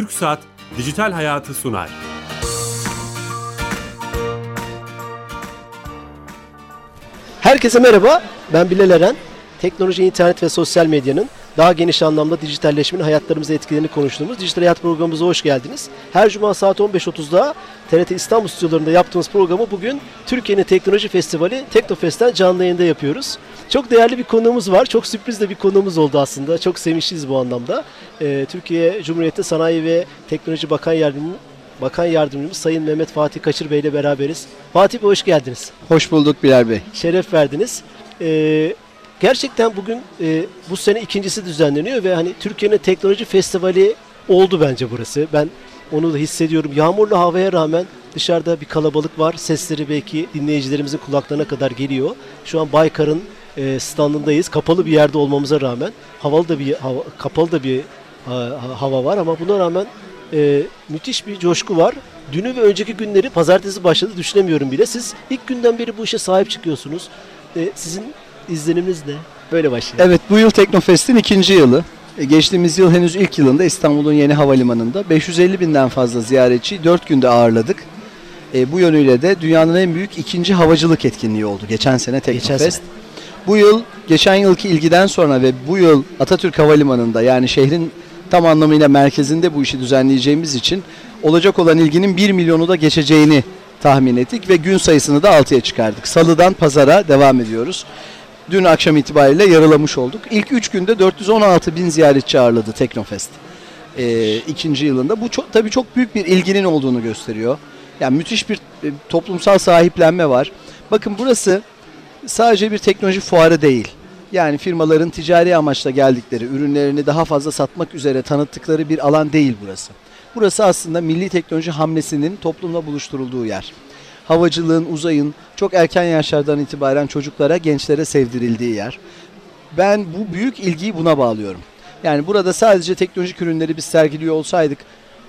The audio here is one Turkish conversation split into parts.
Türk Saat Dijital Hayatı sunar. Herkese merhaba, ben Bilal Eren. Teknoloji, internet ve sosyal medyanın daha geniş anlamda dijitalleşmenin hayatlarımıza etkilerini konuştuğumuz Dijital Hayat programımıza hoş geldiniz. Her cuma saat 15.30'da TRT İstanbul stüdyolarında yaptığımız programı bugün Türkiye'nin Teknoloji Festivali Teknofest'ten canlı yayında yapıyoruz. Çok değerli bir konuğumuz var. Çok sürpriz de bir konuğumuz oldu aslında. Çok sevinçliyiz bu anlamda. Ee, Türkiye Cumhuriyeti Sanayi ve Teknoloji Bakan Yardımcısı Bakan Yardımcımız Sayın Mehmet Fatih Kaçır Bey ile beraberiz. Fatih Bey hoş geldiniz. Hoş bulduk Bilal Bey. Şeref verdiniz. Ee, gerçekten bugün e, bu sene ikincisi düzenleniyor ve hani Türkiye'nin teknoloji festivali oldu bence burası. Ben onu da hissediyorum. Yağmurlu havaya rağmen dışarıda bir kalabalık var. Sesleri belki dinleyicilerimizin kulaklarına kadar geliyor. Şu an Baykar'ın e, standındayız. Kapalı bir yerde olmamıza rağmen havalı da bir hava, kapalı da bir ha, hava var ama buna rağmen e, müthiş bir coşku var. Dünü ve önceki günleri pazartesi başladı düşünemiyorum bile. Siz ilk günden beri bu işe sahip çıkıyorsunuz. E, sizin izleniminiz ne? Böyle başlayalım. Evet bu yıl Teknofest'in ikinci yılı. E, Geçtiğimiz yıl henüz ilk yılında İstanbul'un yeni havalimanında 550 binden fazla ziyaretçi 4 günde ağırladık. E, bu yönüyle de dünyanın en büyük ikinci havacılık etkinliği oldu geçen sene Teknofest. Geçen sene. Bu yıl geçen yılki ilgiden sonra ve bu yıl Atatürk Havalimanı'nda yani şehrin tam anlamıyla merkezinde bu işi düzenleyeceğimiz için olacak olan ilginin 1 milyonu da geçeceğini tahmin ettik ve gün sayısını da 6'ya çıkardık. Salıdan pazara devam ediyoruz. Dün akşam itibariyle yarılamış olduk. İlk 3 günde 416 bin ziyaretçi ağırladı Teknofest. Ee, ikinci yılında. Bu çok, tabii çok büyük bir ilginin olduğunu gösteriyor. Yani müthiş bir e, toplumsal sahiplenme var. Bakın burası sadece bir teknoloji fuarı değil. Yani firmaların ticari amaçla geldikleri, ürünlerini daha fazla satmak üzere tanıttıkları bir alan değil burası. Burası aslında milli teknoloji hamlesinin toplumla buluşturulduğu yer. Havacılığın, uzayın çok erken yaşlardan itibaren çocuklara, gençlere sevdirildiği yer. Ben bu büyük ilgiyi buna bağlıyorum. Yani burada sadece teknolojik ürünleri biz sergiliyor olsaydık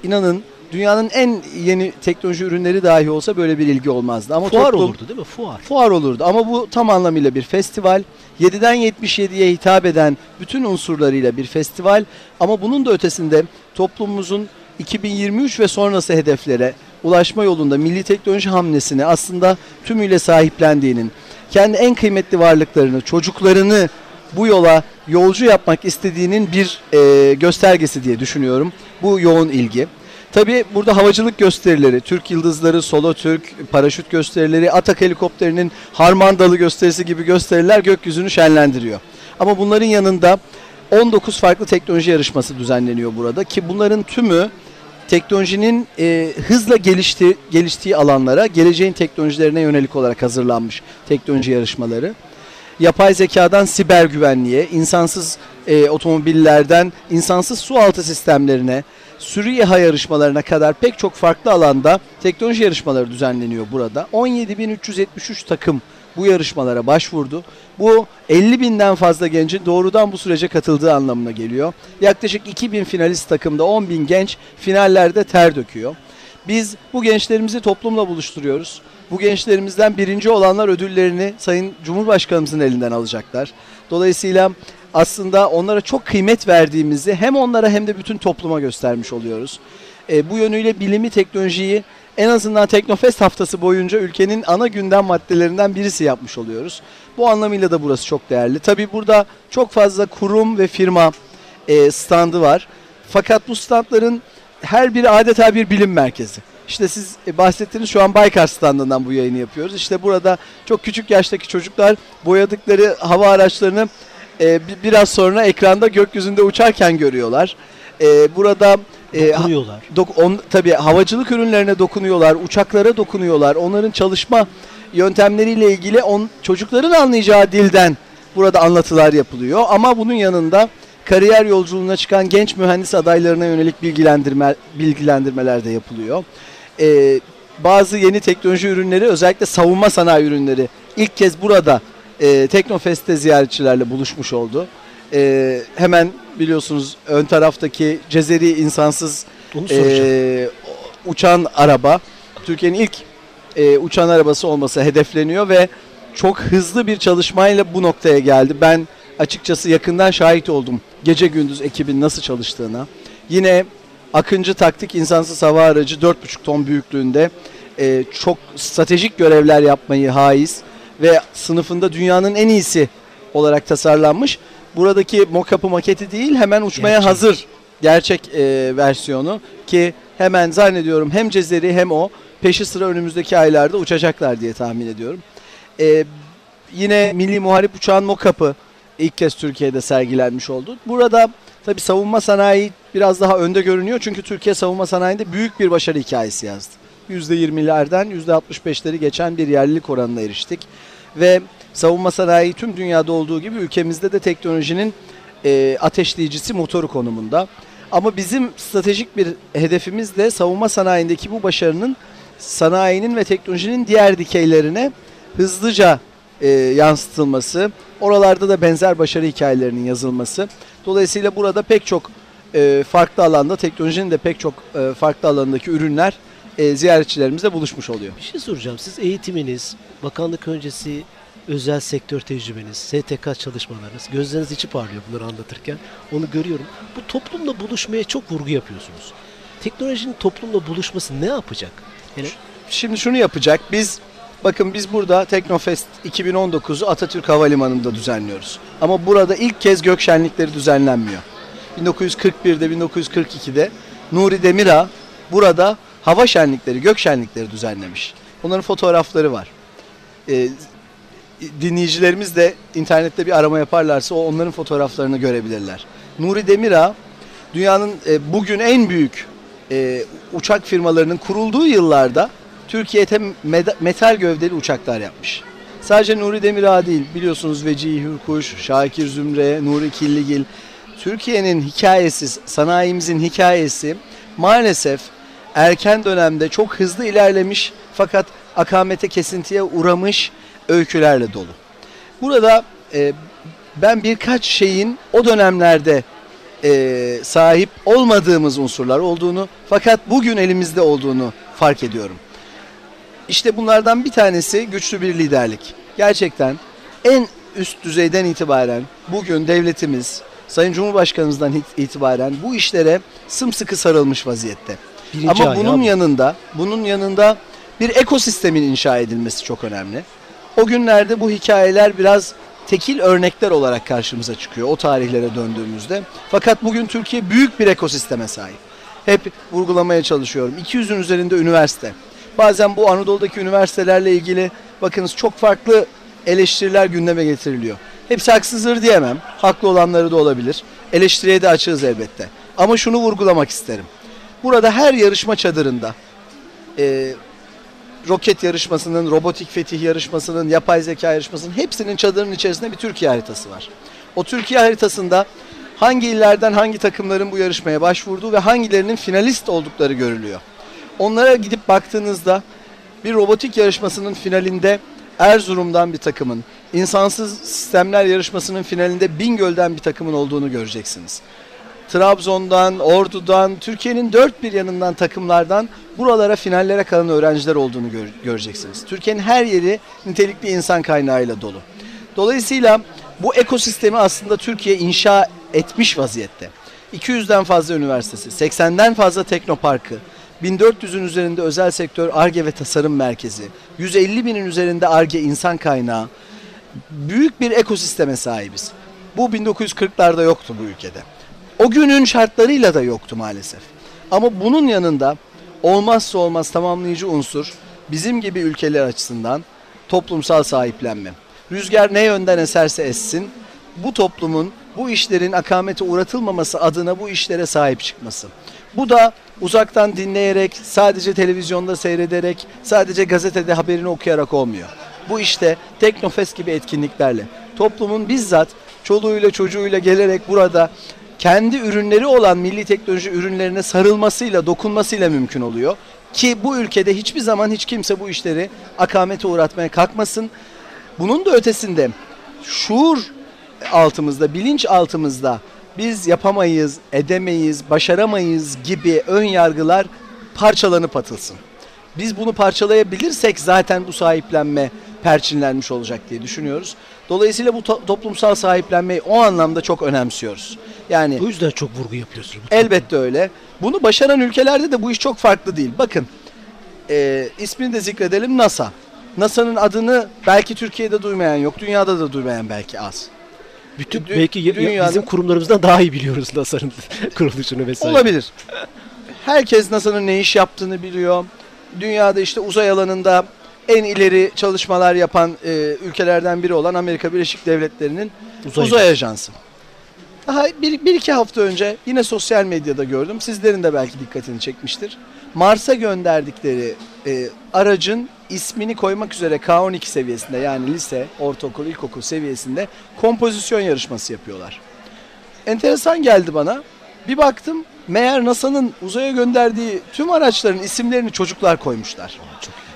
inanın dünyanın en yeni teknoloji ürünleri dahi olsa böyle bir ilgi olmazdı. Ama Fuar toplum- olurdu değil mi? Fuar. fuar olurdu ama bu tam anlamıyla bir festival. 7'den 77'ye hitap eden bütün unsurlarıyla bir festival ama bunun da ötesinde toplumumuzun 2023 ve sonrası hedeflere ulaşma yolunda milli teknoloji hamlesini aslında tümüyle sahiplendiğinin, kendi en kıymetli varlıklarını, çocuklarını bu yola yolcu yapmak istediğinin bir e, göstergesi diye düşünüyorum. Bu yoğun ilgi. Tabii burada havacılık gösterileri, Türk Yıldızları, Solo Türk, paraşüt gösterileri, Atak helikopterinin Harman Dalı gösterisi gibi gösteriler gökyüzünü şenlendiriyor. Ama bunların yanında 19 farklı teknoloji yarışması düzenleniyor burada ki bunların tümü teknolojinin e, hızla gelişti, geliştiği alanlara, geleceğin teknolojilerine yönelik olarak hazırlanmış teknoloji yarışmaları. Yapay zekadan siber güvenliğe, insansız e, otomobillerden insansız su altı sistemlerine, sürü İHA yarışmalarına kadar pek çok farklı alanda teknoloji yarışmaları düzenleniyor burada. 17.373 takım bu yarışmalara başvurdu. Bu 50 binden fazla gencin doğrudan bu sürece katıldığı anlamına geliyor. Yaklaşık 2000 finalist takımda 10 bin genç finallerde ter döküyor. Biz bu gençlerimizi toplumla buluşturuyoruz. Bu gençlerimizden birinci olanlar ödüllerini Sayın Cumhurbaşkanımızın elinden alacaklar. Dolayısıyla aslında onlara çok kıymet verdiğimizi hem onlara hem de bütün topluma göstermiş oluyoruz. E, bu yönüyle bilimi, teknolojiyi en azından Teknofest haftası boyunca ülkenin ana gündem maddelerinden birisi yapmış oluyoruz. Bu anlamıyla da burası çok değerli. Tabii burada çok fazla kurum ve firma e, standı var. Fakat bu standların her biri adeta bir bilim merkezi. İşte siz e, bahsettiğiniz şu an Baykar standından bu yayını yapıyoruz. İşte burada çok küçük yaştaki çocuklar boyadıkları hava araçlarını e, bi- biraz sonra ekranda gökyüzünde uçarken görüyorlar. E, burada e, ha- Dokunuyorlar. dok- on, tabii havacılık ürünlerine dokunuyorlar, uçaklara dokunuyorlar. Onların çalışma yöntemleriyle ilgili on, çocukların anlayacağı dilden burada anlatılar yapılıyor. Ama bunun yanında kariyer yolculuğuna çıkan genç mühendis adaylarına yönelik bilgilendirme bilgilendirmeler de yapılıyor. Ee, bazı yeni teknoloji ürünleri özellikle savunma sanayi ürünleri ilk kez burada e, Teknofest'te ziyaretçilerle buluşmuş oldu. Ee, hemen biliyorsunuz ön taraftaki Cezeri insansız Onu e, uçan araba Türkiye'nin ilk e, uçan arabası olması hedefleniyor ve çok hızlı bir çalışmayla bu noktaya geldi. Ben açıkçası yakından şahit oldum gece gündüz ekibin nasıl çalıştığına. Yine Akıncı taktik insansız hava aracı 4,5 ton büyüklüğünde e, çok stratejik görevler yapmayı haiz ve sınıfında dünyanın en iyisi olarak tasarlanmış. Buradaki mock-up'ı maketi değil hemen uçmaya Gerçek. hazır gerçek e, versiyonu ki hemen zannediyorum hem Cezeri hem o peşi sıra önümüzdeki aylarda uçacaklar diye tahmin ediyorum. E, yine Milli Muharip Uçağın mock-up'ı ilk kez Türkiye'de sergilenmiş oldu. Burada tabi savunma sanayi biraz daha önde görünüyor çünkü Türkiye savunma sanayinde büyük bir başarı hikayesi yazdı. %20'lerden %65'leri geçen bir yerlilik oranına eriştik. Ve savunma sanayi tüm dünyada olduğu gibi ülkemizde de teknolojinin e, ateşleyicisi motoru konumunda. Ama bizim stratejik bir hedefimiz de savunma sanayindeki bu başarının sanayinin ve teknolojinin diğer dikeylerine hızlıca e, yansıtılması, oralarda da benzer başarı hikayelerinin yazılması. Dolayısıyla burada pek çok e, farklı alanda, teknolojinin de pek çok e, farklı alanındaki ürünler e, ziyaretçilerimizle buluşmuş oluyor. Bir şey soracağım. Siz eğitiminiz, bakanlık öncesi özel sektör tecrübeniz, STK çalışmalarınız, gözleriniz içi parlıyor bunları anlatırken. Onu görüyorum. Bu toplumla buluşmaya çok vurgu yapıyorsunuz. Teknolojinin toplumla buluşması ne yapacak? Yani Şimdi şunu yapacak. Biz bakın biz burada Teknofest 2019'u Atatürk Havalimanı'nda düzenliyoruz. Ama burada ilk kez gök şenlikleri düzenlenmiyor. 1941'de 1942'de Nuri Demirağ burada hava şenlikleri, gök şenlikleri düzenlemiş. Onların fotoğrafları var. Ee, dinleyicilerimiz de internette bir arama yaparlarsa o onların fotoğraflarını görebilirler. Nuri Demirağ dünyanın e, bugün en büyük e, uçak firmalarının kurulduğu yıllarda Türkiye'de metal gövdeli uçaklar yapmış. Sadece Nuri Demirağ değil biliyorsunuz Vecihi Hürkuş, Şakir Zümre, Nuri Killigil. Türkiye'nin hikayesi, sanayimizin hikayesi maalesef erken dönemde çok hızlı ilerlemiş fakat akamete kesintiye uğramış öykülerle dolu. Burada e, ben birkaç şeyin o dönemlerde e, sahip olmadığımız unsurlar olduğunu fakat bugün elimizde olduğunu fark ediyorum. İşte bunlardan bir tanesi güçlü bir liderlik. Gerçekten en üst düzeyden itibaren bugün devletimiz, Sayın Cumhurbaşkanımızdan it- itibaren bu işlere sımsıkı sarılmış vaziyette. birinci Ama bunun bu. yanında, bunun yanında bir ekosistemin inşa edilmesi çok önemli. O günlerde bu hikayeler biraz tekil örnekler olarak karşımıza çıkıyor o tarihlere döndüğümüzde. Fakat bugün Türkiye büyük bir ekosisteme sahip. Hep vurgulamaya çalışıyorum. 200'ün üzerinde üniversite. Bazen bu Anadolu'daki üniversitelerle ilgili bakınız çok farklı eleştiriler gündeme getiriliyor. Hepsi haksızdır diyemem. Haklı olanları da olabilir. Eleştiriye de açığız elbette. Ama şunu vurgulamak isterim. Burada her yarışma çadırında e, roket yarışmasının, robotik fetih yarışmasının, yapay zeka yarışmasının hepsinin çadırın içerisinde bir Türkiye haritası var. O Türkiye haritasında hangi illerden hangi takımların bu yarışmaya başvurduğu ve hangilerinin finalist oldukları görülüyor. Onlara gidip baktığınızda bir robotik yarışmasının finalinde Erzurum'dan bir takımın, insansız sistemler yarışmasının finalinde Bingöl'den bir takımın olduğunu göreceksiniz. Trabzon'dan, Ordu'dan, Türkiye'nin dört bir yanından takımlardan buralara finallere kalan öğrenciler olduğunu gör- göreceksiniz. Türkiye'nin her yeri nitelikli insan kaynağıyla dolu. Dolayısıyla bu ekosistemi aslında Türkiye inşa etmiş vaziyette. 200'den fazla üniversitesi, 80'den fazla teknoparkı, 1400'ün üzerinde özel sektör ARGE ve tasarım merkezi, 150 binin üzerinde ARGE insan kaynağı, büyük bir ekosisteme sahibiz. Bu 1940'larda yoktu bu ülkede. O günün şartlarıyla da yoktu maalesef. Ama bunun yanında olmazsa olmaz tamamlayıcı unsur bizim gibi ülkeler açısından toplumsal sahiplenme. Rüzgar ne yönden eserse essin bu toplumun bu işlerin akamete uğratılmaması adına bu işlere sahip çıkması. Bu da uzaktan dinleyerek, sadece televizyonda seyrederek, sadece gazetede haberini okuyarak olmuyor. Bu işte Teknofest gibi etkinliklerle toplumun bizzat çoluğuyla çocuğuyla gelerek burada kendi ürünleri olan milli teknoloji ürünlerine sarılmasıyla, dokunmasıyla mümkün oluyor. Ki bu ülkede hiçbir zaman hiç kimse bu işleri akamete uğratmaya kalkmasın. Bunun da ötesinde şuur altımızda, bilinç altımızda biz yapamayız, edemeyiz, başaramayız gibi ön yargılar parçalanıp atılsın. Biz bunu parçalayabilirsek zaten bu sahiplenme perçinlenmiş olacak diye düşünüyoruz. Dolayısıyla bu to- toplumsal sahiplenmeyi o anlamda çok önemsiyoruz. Yani Bu yüzden çok vurgu yapıyorsunuz. Bu Elbette öyle. Bunu başaran ülkelerde de bu iş çok farklı değil. Bakın e, ismini de zikredelim NASA. NASA'nın adını belki Türkiye'de duymayan yok, dünyada da duymayan belki az. Bütün Dü- belki ya- dünyanın- bizim kurumlarımızdan daha iyi biliyoruz NASA'nın kuruluşunu vesaire. Olabilir. Herkes NASA'nın ne iş yaptığını biliyor. Dünyada işte uzay alanında en ileri çalışmalar yapan e, ülkelerden biri olan Amerika Birleşik Devletleri'nin Uzay uzay, ajansı. Daha bir, bir iki hafta önce yine sosyal medyada gördüm. Sizlerin de belki dikkatini çekmiştir. Mars'a gönderdikleri e, aracın ismini koymak üzere K12 seviyesinde yani lise, ortaokul, ilkokul seviyesinde kompozisyon yarışması yapıyorlar. Enteresan geldi bana. Bir baktım meğer NASA'nın uzaya gönderdiği tüm araçların isimlerini çocuklar koymuşlar.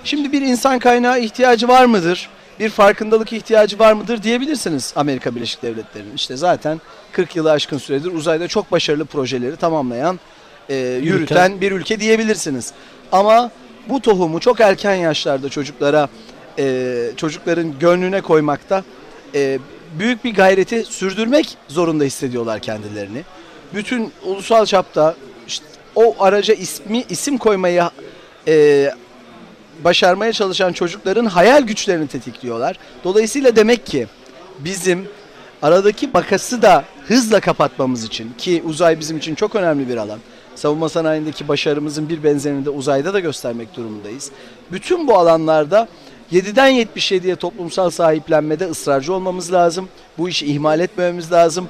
Şimdi bir insan kaynağı ihtiyacı var mıdır? Bir farkındalık ihtiyacı var mıdır diyebilirsiniz Amerika Birleşik Devletleri'nin. İşte zaten 40 yılı aşkın süredir uzayda çok başarılı projeleri tamamlayan, e, yürüten, bir ülke diyebilirsiniz. Ama bu tohumu çok erken yaşlarda çocuklara, e, çocukların gönlüne koymakta e, büyük bir gayreti sürdürmek zorunda hissediyorlar kendilerini. Bütün ulusal çapta işte o araca ismi isim koymayı e, başarmaya çalışan çocukların hayal güçlerini tetikliyorlar. Dolayısıyla demek ki bizim aradaki makası da hızla kapatmamız için ki uzay bizim için çok önemli bir alan. Savunma sanayindeki başarımızın bir benzerini de uzayda da göstermek durumundayız. Bütün bu alanlarda 7'den 77'ye toplumsal sahiplenmede ısrarcı olmamız lazım. Bu işi ihmal etmememiz lazım.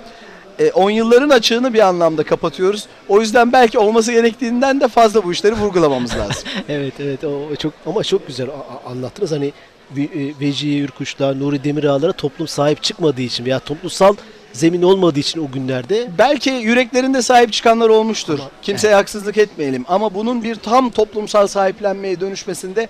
10 yılların açığını bir anlamda kapatıyoruz. O yüzden belki olması gerektiğinden de fazla bu işleri vurgulamamız lazım. Evet evet o çok ama çok güzel anlattınız hani e, Vecihi Ürkuş'ta, Nuri Demirağlar'a toplum sahip çıkmadığı için veya toplumsal zemin olmadığı için o günlerde Belki yüreklerinde sahip çıkanlar olmuştur. Ama- Kimseye haksızlık etmeyelim ama bunun bir tam toplumsal sahiplenmeye dönüşmesinde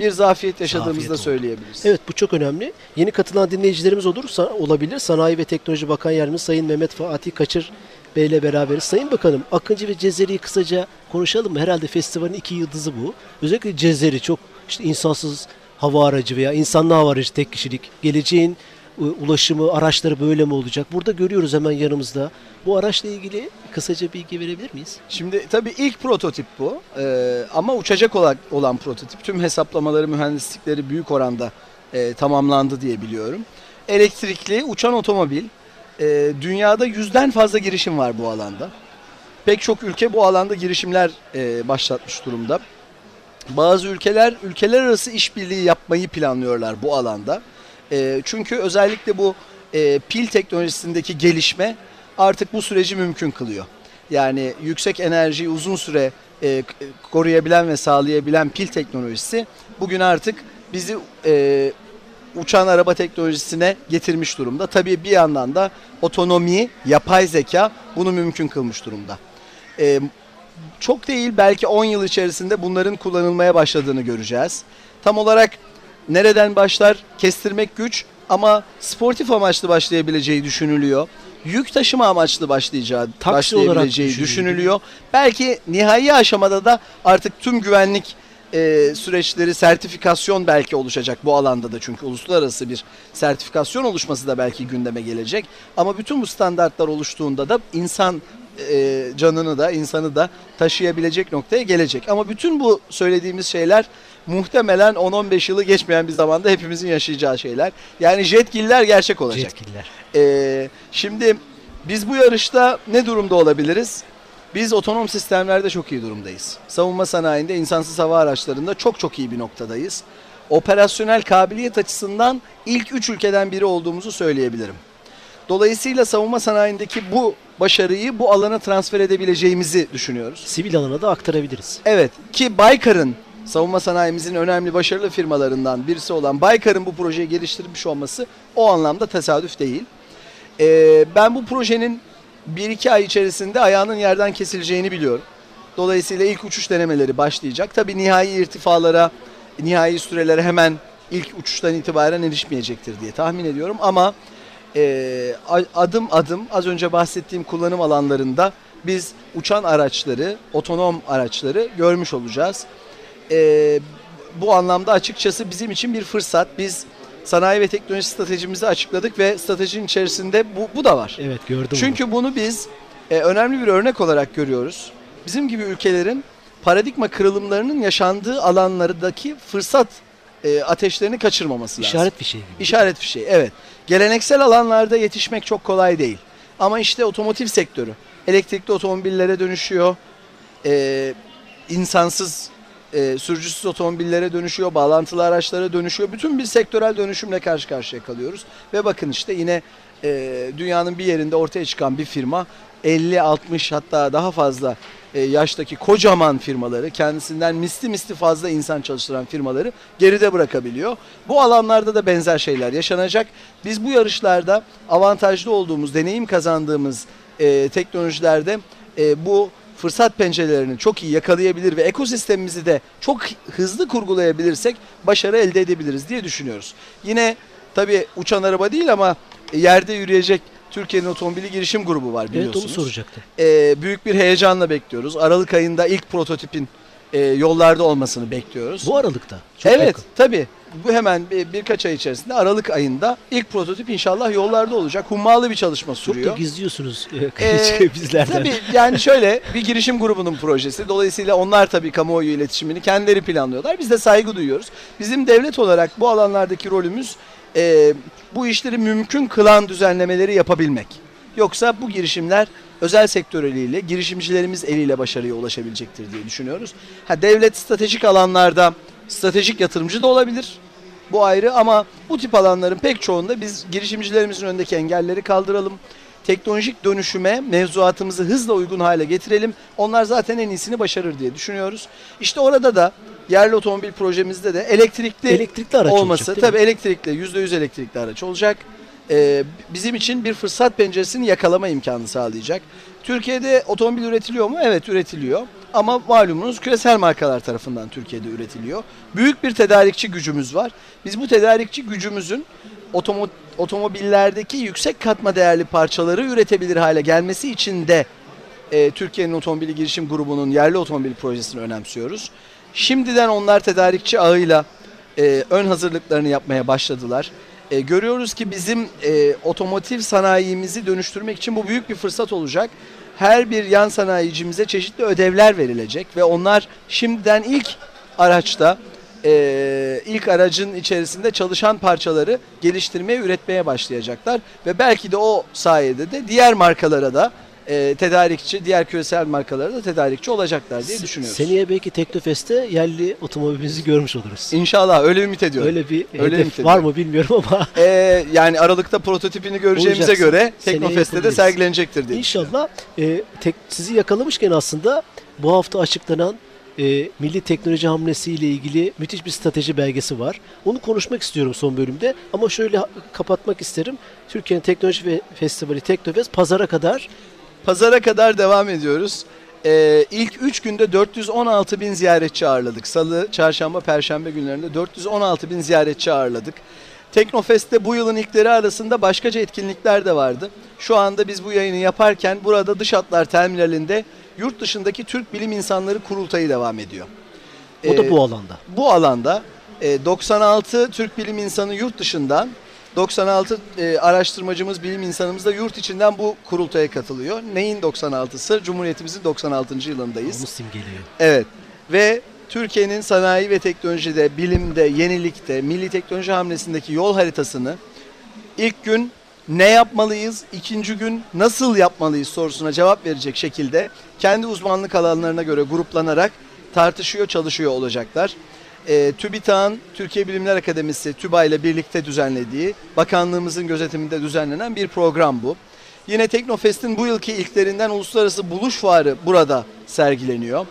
bir zafiyet yaşadığımızı da söyleyebiliriz. Evet bu çok önemli. Yeni katılan dinleyicilerimiz olursa olabilir. Sanayi ve Teknoloji Bakan Yardımcısı Sayın Mehmet Fatih Kaçır Bey ile beraberiz. Sayın Bakanım Akıncı ve Cezeri'yi kısaca konuşalım mı? Herhalde festivalin iki yıldızı bu. Özellikle Cezeri çok işte insansız hava aracı veya insanlı hava aracı tek kişilik. Geleceğin ulaşımı, araçları böyle mi olacak? Burada görüyoruz hemen yanımızda. Bu araçla ilgili kısaca bilgi verebilir miyiz? Şimdi tabii ilk prototip bu Ee, ama uçacak olan, olan prototip. Tüm hesaplamaları, mühendislikleri büyük oranda e, tamamlandı diye biliyorum. Elektrikli uçan otomobil. Ee, dünyada yüzden fazla girişim var bu alanda. Pek çok ülke bu alanda girişimler e, başlatmış durumda. Bazı ülkeler ülkeler arası işbirliği yapmayı planlıyorlar bu alanda. E, çünkü özellikle bu e, pil teknolojisindeki gelişme artık bu süreci mümkün kılıyor. Yani yüksek enerjiyi uzun süre e, koruyabilen ve sağlayabilen pil teknolojisi bugün artık bizi e, uçan araba teknolojisine getirmiş durumda. Tabii bir yandan da otonomi, yapay zeka bunu mümkün kılmış durumda. E, çok değil belki 10 yıl içerisinde bunların kullanılmaya başladığını göreceğiz. Tam olarak nereden başlar kestirmek güç ama sportif amaçlı başlayabileceği düşünülüyor. Yük taşıma amaçlı başlayacağı Taksi başlayabileceği düşünülüyor. düşünülüyor. Belki nihai aşamada da artık tüm güvenlik e, süreçleri, sertifikasyon belki oluşacak bu alanda da çünkü uluslararası bir sertifikasyon oluşması da belki gündeme gelecek. Ama bütün bu standartlar oluştuğunda da insan e, canını da insanı da taşıyabilecek noktaya gelecek. Ama bütün bu söylediğimiz şeyler muhtemelen 10-15 yılı geçmeyen bir zamanda hepimizin yaşayacağı şeyler. Yani jetgiller gerçek olacak. Yetkililer. Ee, şimdi biz bu yarışta ne durumda olabiliriz? Biz otonom sistemlerde çok iyi durumdayız. Savunma sanayinde insansız hava araçlarında çok çok iyi bir noktadayız. Operasyonel kabiliyet açısından ilk üç ülkeden biri olduğumuzu söyleyebilirim. Dolayısıyla savunma sanayindeki bu başarıyı bu alana transfer edebileceğimizi düşünüyoruz. Sivil alana da aktarabiliriz. Evet ki Baykar'ın savunma sanayimizin önemli başarılı firmalarından birisi olan Baykar'ın bu projeyi geliştirmiş olması o anlamda tesadüf değil. Ee, ben bu projenin 1-2 ay içerisinde ayağının yerden kesileceğini biliyorum. Dolayısıyla ilk uçuş denemeleri başlayacak. Tabi nihai irtifalara, nihai sürelere hemen ilk uçuştan itibaren erişmeyecektir diye tahmin ediyorum. Ama e, adım adım az önce bahsettiğim kullanım alanlarında biz uçan araçları, otonom araçları görmüş olacağız. E, bu anlamda açıkçası bizim için bir fırsat. Biz sanayi ve teknoloji stratejimizi açıkladık ve stratejinin içerisinde bu, bu da var. Evet gördüm Çünkü bunu biz e, önemli bir örnek olarak görüyoruz. Bizim gibi ülkelerin paradigma kırılımlarının yaşandığı alanlardaki fırsat e, ateşlerini kaçırmaması lazım. İşaret fişeği gibi. İşaret fişeği evet. Geleneksel alanlarda yetişmek çok kolay değil. Ama işte otomotiv sektörü elektrikli otomobillere dönüşüyor. Ee, insansız e, sürücüsüz otomobillere dönüşüyor, bağlantılı araçlara dönüşüyor. Bütün bir sektörel dönüşümle karşı karşıya kalıyoruz. Ve bakın işte yine e, dünyanın bir yerinde ortaya çıkan bir firma 50-60 hatta daha fazla e, yaştaki kocaman firmaları, kendisinden misli misli fazla insan çalıştıran firmaları geride bırakabiliyor. Bu alanlarda da benzer şeyler yaşanacak. Biz bu yarışlarda avantajlı olduğumuz, deneyim kazandığımız e, teknolojilerde e, bu fırsat pencerelerini çok iyi yakalayabilir ve ekosistemimizi de çok hızlı kurgulayabilirsek başarı elde edebiliriz diye düşünüyoruz. Yine tabii uçan araba değil ama yerde yürüyecek Türkiye'nin otomobili girişim grubu var Evet biliyorsunuz. onu soracaktım. Ee, büyük bir heyecanla bekliyoruz. Aralık ayında ilk prototipin e, yollarda olmasını bekliyoruz. Bu aralıkta. Çok evet yakın. tabii. Bu hemen bir, birkaç ay içerisinde Aralık ayında ilk prototip inşallah yollarda olacak. Hummalı bir çalışma Çok sürüyor. da gizliyorsunuz e, Ee, bizlerden. Tabii yani şöyle bir girişim grubunun projesi. Dolayısıyla onlar tabii kamuoyu iletişimini kendileri planlıyorlar. Biz de saygı duyuyoruz. Bizim devlet olarak bu alanlardaki rolümüz e, bu işleri mümkün kılan düzenlemeleri yapabilmek. Yoksa bu girişimler özel sektör eliyle, girişimcilerimiz eliyle başarıya ulaşabilecektir diye düşünüyoruz. Ha, devlet stratejik alanlarda stratejik yatırımcı da olabilir. Bu ayrı ama bu tip alanların pek çoğunda biz girişimcilerimizin önündeki engelleri kaldıralım. Teknolojik dönüşüme mevzuatımızı hızla uygun hale getirelim. Onlar zaten en iyisini başarır diye düşünüyoruz. İşte orada da yerli otomobil projemizde de elektrikli, Elektrikli araç olması olacak, tabii elektrikli %100 elektrikli araç olacak. Ee, bizim için bir fırsat penceresini yakalama imkanı sağlayacak. Türkiye'de otomobil üretiliyor mu? Evet üretiliyor. Ama malumunuz küresel markalar tarafından Türkiye'de üretiliyor. Büyük bir tedarikçi gücümüz var. Biz bu tedarikçi gücümüzün otomo- otomobillerdeki yüksek katma değerli parçaları üretebilir hale gelmesi için de e, Türkiye'nin Otomobili Girişim Grubu'nun yerli otomobil projesini önemsiyoruz. Şimdiden onlar tedarikçi ağıyla e, ön hazırlıklarını yapmaya başladılar. E, görüyoruz ki bizim e, otomotiv sanayimizi dönüştürmek için bu büyük bir fırsat olacak. Her bir yan sanayicimize çeşitli ödevler verilecek ve onlar şimdiden ilk araçta e, ilk aracın içerisinde çalışan parçaları geliştirmeye, üretmeye başlayacaklar ve belki de o sayede de diğer markalara da e, tedarikçi, diğer küresel markalara da tedarikçi olacaklar diye düşünüyoruz. Seneye belki Teknofest'te yerli otomobilimizi görmüş oluruz. İnşallah öyle ümit ediyorum. Öyle bir Öyle hedef ümit var mı bilmiyorum ama Ee, yani Aralık'ta prototipini göreceğimize Olacaksın. göre Teknofest'te de sergilenecektir diye inşallah e, tek, sizi yakalamışken aslında bu hafta açıklanan e, Milli Teknoloji Hamlesi ile ilgili müthiş bir strateji belgesi var. Onu konuşmak istiyorum son bölümde ama şöyle kapatmak isterim. Türkiye'nin Teknoloji ve Festivali Teknofest pazara kadar Pazara kadar devam ediyoruz. Ee, ilk 3 günde 416 bin ziyaretçi ağırladık. Salı, çarşamba, perşembe günlerinde 416 bin ziyaretçi ağırladık. Teknofest'te bu yılın ilkleri arasında başkaca etkinlikler de vardı. Şu anda biz bu yayını yaparken burada Dış Hatlar Terminali'nde yurt dışındaki Türk bilim insanları kurultayı devam ediyor. o da Ee, bu alanda. bu alanda e, 96 Türk bilim insanı yurt dışından 96 e, araştırmacımız, bilim insanımız da yurt içinden bu kurultaya katılıyor. Neyin 96'sı? Cumhuriyetimizin 96. yılındayız. Onu simgeliyor. Evet. Ve Türkiye'nin sanayi ve teknolojide, bilimde, yenilikte, milli teknoloji hamlesindeki yol haritasını ilk gün ne yapmalıyız, ikinci gün nasıl yapmalıyız sorusuna cevap verecek şekilde kendi uzmanlık alanlarına göre gruplanarak tartışıyor, çalışıyor olacaklar. E, TÜBİTAK'ın Türkiye Bilimler Akademisi TÜBA ile birlikte düzenlediği, bakanlığımızın gözetiminde düzenlenen bir program bu. Yine Teknofest'in bu yılki ilklerinden uluslararası buluş fuarı burada sergileniyor.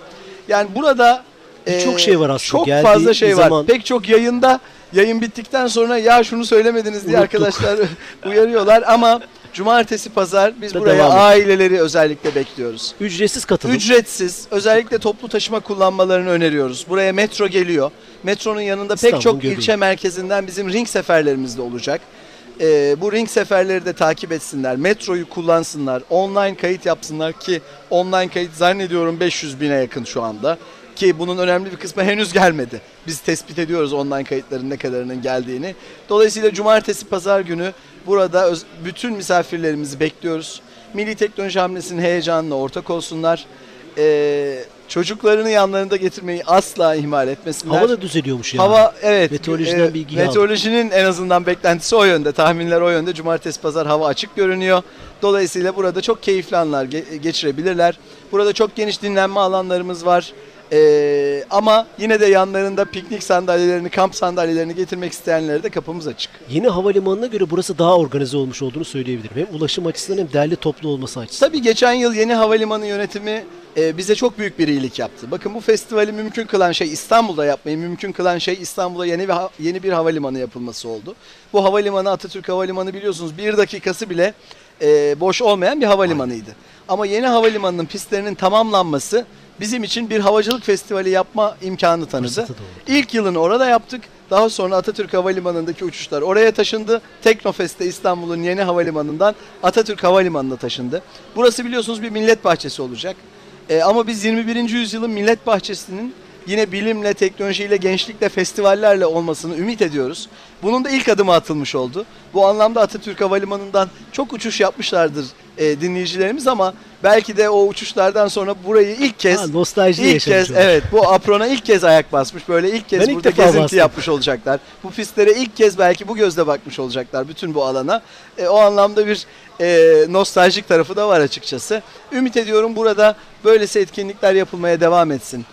Yani burada e, şey var aslında. Çok Geldiği fazla şey var. zaman- Pek çok yayında yayın bittikten sonra ya şunu söylemediniz diye Unuttuk. arkadaşlar uyarıyorlar ama cumartesi pazar biz Da buraya devam et. aileleri özellikle bekliyoruz. Ücretsiz katılım. Ücretsiz özellikle toplu taşıma kullanmalarını öneriyoruz. Buraya metro geliyor. Metronun yanında pek İstanbul'un çok göbeği. ilçe merkezinden bizim ring seferlerimiz de olacak. Ee, bu ring seferleri de takip etsinler. Metroyu kullansınlar. Online kayıt yapsınlar ki online kayıt zannediyorum 500 bine yakın şu anda. Ki bunun önemli bir kısmı henüz gelmedi. Biz tespit ediyoruz online kayıtların ne kadarının geldiğini. Dolayısıyla cumartesi pazar günü burada bütün misafirlerimizi bekliyoruz. Milli Teknoloji Hamlesi'nin heyecanına ortak olsunlar. Ee, çocuklarını yanlarında getirmeyi asla ihmal etmesinler. Hava da düzeliyormuş yani. Hava evet. Meteorolojiden e, bilgi aldım. Meteorolojinin en azından beklentisi o yönde. Tahminler o yönde. Cumartesi pazar hava açık görünüyor. Dolayısıyla burada çok keyifli anlar ge- geçirebilirler. Burada çok geniş dinlenme alanlarımız var. Ee, ama yine de yanlarında piknik sandalyelerini, kamp sandalyelerini getirmek isteyenlere de kapımız açık. Yeni havalimanına göre burası daha organize olmuş olduğunu söyleyebilirim. Hem ulaşım açısından hem derli toplu olması açısından. Tabii geçen yıl yeni havalimanı yönetimi e, bize çok büyük bir iyilik yaptı. Bakın bu festivali mümkün kılan şey İstanbul'da yapmayı mümkün kılan şey İstanbul'a yeni bir yeni bir havalimanı yapılması oldu. Bu havalimanı Atatürk Havalimanı biliyorsunuz bir dakikası bile e, boş olmayan bir havalimanıydı. Ama yeni havalimanının pistlerinin tamamlanması bizim için bir havacılık festivali yapma imkanı tanıdı. İlk yılını orada yaptık. Daha sonra Atatürk Havalimanı'ndaki uçuşlar oraya taşındı. Teknofest'te İstanbul'un yeni havalimanından Atatürk Havalimanı'na taşındı. Burası biliyorsunuz bir millet bahçesi olacak. Ee, ama biz 21. yüzyılın millet bahçesinin yine bilimle, teknolojiyle, gençlikle, festivallerle olmasını ümit ediyoruz. Bunun da ilk adımı atılmış oldu. Bu anlamda Atatürk Havalimanı'ndan çok uçuş yapmışlardır e, dinleyicilerimiz ama belki de o uçuşlardan sonra burayı ilk kez Ha, nostalji İlk kez olur. evet bu aprona ilk kez ayak basmış. Böyle ilk kez Ben ilk burada defa gezinti bastım. yapmış olacaklar. Bu pistlere ilk kez belki bu gözle bakmış olacaklar bütün bu alana. E, o anlamda bir e, nostaljik tarafı da var açıkçası. Ümit ediyorum burada böylesi etkinlikler yapılmaya devam etsin.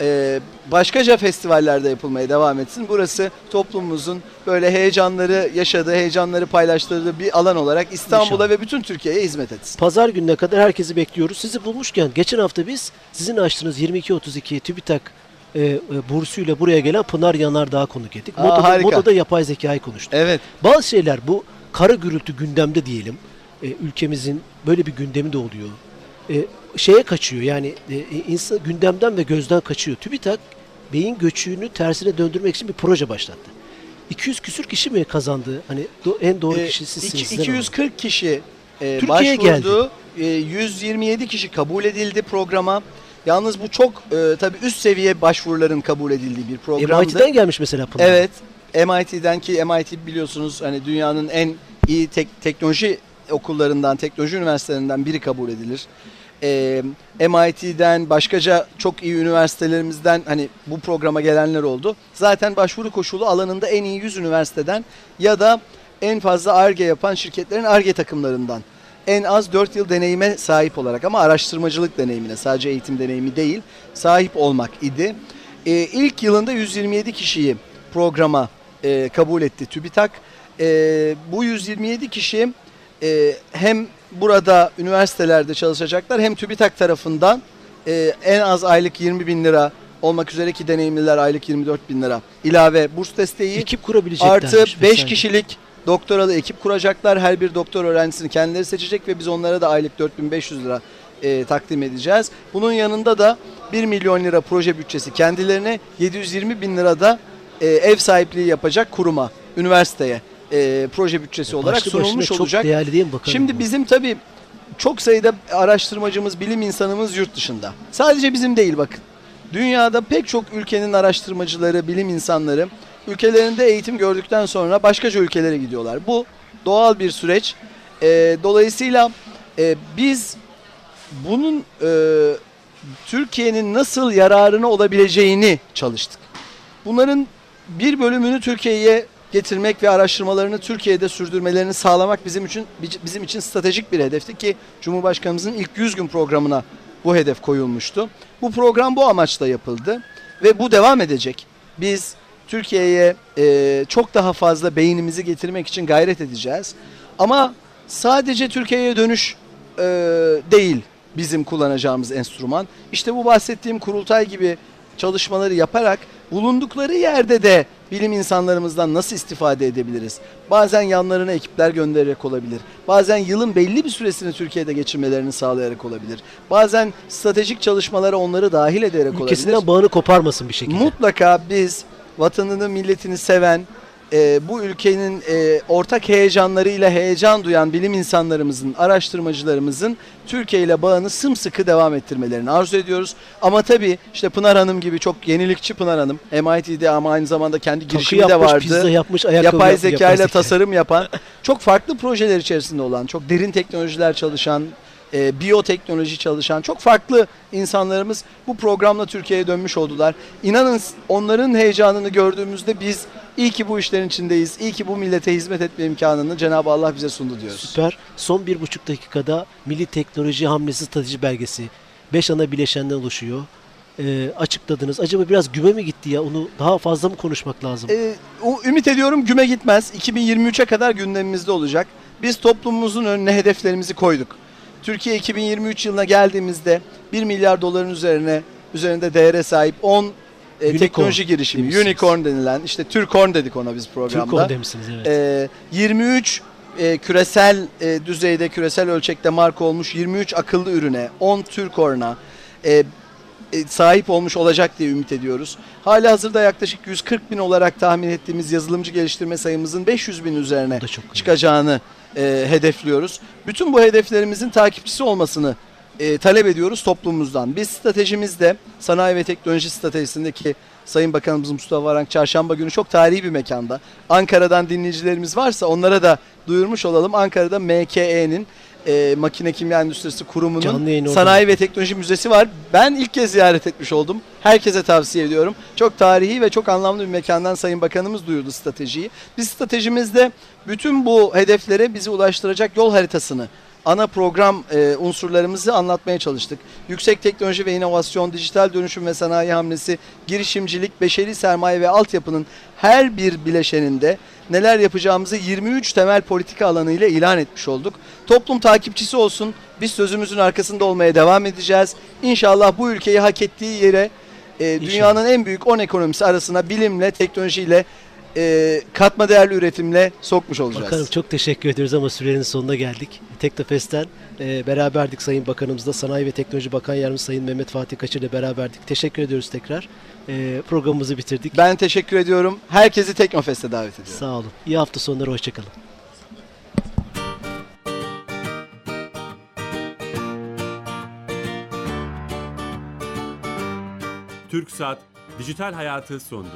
E, başkaca festivallerde yapılmaya devam etsin. Burası toplumumuzun böyle heyecanları yaşadığı, heyecanları paylaştırdığı bir alan olarak İstanbul'a ve bütün Türkiye'ye hizmet etsin. Pazar gününe kadar herkesi bekliyoruz. Sizi bulmuşken geçen hafta biz sizin açtığınız 2232 TÜBİTAK e, e, bursuyla buraya gelen Pınar Yanardağ'ı konuk ettik. Aa, Modada, harika. modada yapay zekayı konuştuk. Evet. Bazı şeyler bu kara gürültü gündemde diyelim. E, ülkemizin böyle bir gündemi de oluyor. E, şeye kaçıyor yani e, insan gündemden ve gözden kaçıyor. TÜBİTAK beyin göçüğünü tersine döndürmek için bir proje başlattı. 200 küsür kişi mi kazandı? Hani do- en doğru Ee, kişi sizsiniz. iki- sizden alalım. 240 kişi e, Türkiye'ye başvurdu. E, 127 kişi kabul edildi programa. Yalnız bu çok e, tabii üst seviye başvuruların kabul edildiği bir programdı. MIT'den gelmiş mesela Pınar. Evet. MIT'den ki MIT biliyorsunuz hani dünyanın en iyi tek- teknoloji okullarından, teknoloji üniversitelerinden biri kabul edilir. Ee, MIT'den başkaca çok iyi üniversitelerimizden hani bu programa gelenler oldu. Zaten başvuru koşulu alanında en iyi 100 üniversiteden ya da en fazla ARGE yapan şirketlerin ARGE takımlarından en az 4 yıl deneyime sahip olarak ama araştırmacılık deneyimine sadece eğitim deneyimi değil sahip olmak idi. Ee, ilk yılında 127 kişiyi programa e, kabul etti TÜBİTAK. E, bu 127 kişi e, hem burada üniversitelerde çalışacaklar hem TÜBİTAK tarafından e, en az aylık 20 bin lira olmak üzere ki deneyimliler aylık 24 bin lira ilave burs desteği Ekip kurabileceklermiş. artı 5 vesaire. kişilik doktoralı ekip kuracaklar. Her bir doktor öğrencisini kendileri seçecek ve biz onlara da aylık 4500 lira e, takdim edeceğiz. Bunun yanında da 1 milyon lira proje bütçesi kendilerine 720 bin lira da e, ev sahipliği yapacak kuruma, üniversiteye e, proje bütçesi olarak Başlı başına sunulmuş çok olacak. değerli değil mi bakalım? Şimdi bizim tabii çok sayıda araştırmacımız, bilim insanımız yurt dışında. Sadece bizim değil bakın. Dünyada pek çok ülkenin araştırmacıları, bilim insanları ülkelerinde eğitim gördükten sonra başkaca ülkelere gidiyorlar. Bu doğal bir süreç. Ee, dolayısıyla e, biz bunun e, Türkiye'nin nasıl yararına olabileceğini çalıştık. Bunların bir bölümünü Türkiye'ye getirmek ve araştırmalarını Türkiye'de sürdürmelerini sağlamak bizim için bizim için stratejik bir hedefti ki Cumhurbaşkanımızın ilk 100 gün programına bu hedef koyulmuştu. Bu program bu amaçla yapıldı ve bu devam edecek. Biz Türkiye'ye e, çok daha fazla beynimizi getirmek için gayret edeceğiz. Ama sadece Türkiye'ye dönüş e, değil bizim kullanacağımız enstrüman. İşte bu bahsettiğim kurultay gibi çalışmaları yaparak bulundukları yerde de bilim insanlarımızdan nasıl istifade edebiliriz? Bazen yanlarına ekipler göndererek olabilir. Bazen yılın belli bir süresini Türkiye'de geçirmelerini sağlayarak olabilir. Bazen stratejik çalışmalara onları dahil ederek olabilir. ülkesinden bağını koparmasın bir şekilde. Mutlaka biz vatanını, milletini seven, e, bu ülkenin e, ortak heyecanlarıyla heyecan duyan bilim insanlarımızın, araştırmacılarımızın Türkiye ile bağını sımsıkı devam ettirmelerini arzu ediyoruz. Ama tabii işte Pınar Hanım gibi çok yenilikçi Pınar Hanım, MIT'de ama aynı zamanda kendi girişimi de yapmış, vardı. pizza yapmış, ayakkabı yapay zeka ile tasarım yapan, çok farklı projeler içerisinde olan, çok derin teknolojiler çalışan, e, biyoteknoloji çalışan çok farklı insanlarımız bu programla Türkiye'ye dönmüş oldular. İnanın onların heyecanını gördüğümüzde biz iyi ki bu işlerin içindeyiz, iyi ki bu millete hizmet etme imkanını Cenab-ı Allah bize sundu diyoruz. Süper. Son bir buçuk dakikada Milli Teknoloji Hamlesi Strateji Belgesi. Beş ana bileşenden oluşuyor. Ee, açıkladınız. Acaba biraz güme mi gitti ya? Onu daha fazla mı konuşmak lazım? O- ümit ediyorum güme gitmez. 2023'e kadar gündemimizde olacak. Biz toplumumuzun önüne hedeflerimizi koyduk. Türkiye 2023 yılına geldiğimizde 1 milyar doların üzerine üzerinde değere sahip 10 e, Unicorn teknoloji girişimi, demişsiniz. unicorn denilen işte Türkorn dedik ona biz programda. Türk on demişsiniz evet. Ee, 23 e, küresel e, düzeyde, küresel ölçekte marka olmuş 23 akıllı ürüne, 10 Türkorn'a e, e, sahip olmuş olacak diye ümit ediyoruz. Hala hazırda yaklaşık 140 bin olarak tahmin ettiğimiz yazılımcı geliştirme sayımızın 500 bin üzerine çıkacağını e, hedefliyoruz. Bütün bu hedeflerimizin takipçisi olmasını e, talep ediyoruz toplumumuzdan. Biz stratejimizde sanayi ve teknoloji stratejisindeki Sayın Bakanımız Mustafa Varank çarşamba günü çok tarihi bir mekanda. Ankara'dan dinleyicilerimiz varsa onlara da duyurmuş olalım. Ankara'da MKE'nin e, Makine Kimya Endüstrisi Kurumu'nun. Sanayi ve Teknoloji Müzesi var. Ben ilk kez ziyaret etmiş oldum. Herkese tavsiye ediyorum. Çok tarihi ve çok anlamlı bir mekandan Sayın Bakanımız duyurdu stratejiyi. Biz stratejimizde bütün bu hedeflere bizi ulaştıracak yol haritasını ana program e, unsurlarımızı anlatmaya çalıştık. Yüksek teknoloji ve inovasyon, dijital dönüşüm ve sanayi hamlesi, girişimcilik, beşeri sermaye ve altyapının her bir bileşeninde neler yapacağımızı 23 temel politika alanı ile ilan etmiş olduk. Toplum takipçisi olsun. Biz sözümüzün arkasında olmaya devam edeceğiz. İnşallah bu ülkeyi hak ettiği yere e, dünyanın en büyük 10 ekonomisi arasına bilimle, teknolojiyle, e, katma değerli üretimle sokmuş olacağız. Bakanım çok teşekkür ediyoruz ama sürenin sonuna geldik. Teknofest'ten e, beraberdik Sayın Bakanımızla. Sanayi ve Teknoloji Bakan Yardımcısı Sayın Mehmet Fatih Kaçır ile beraberdik. Teşekkür ediyoruz tekrar. E, programımızı bitirdik. Ben teşekkür ediyorum. Herkesi Teknofest'e davet ediyorum. Sağ olun. İyi hafta sonları. Hoşçakalın. TürkSat Dijital Hayatı sondu.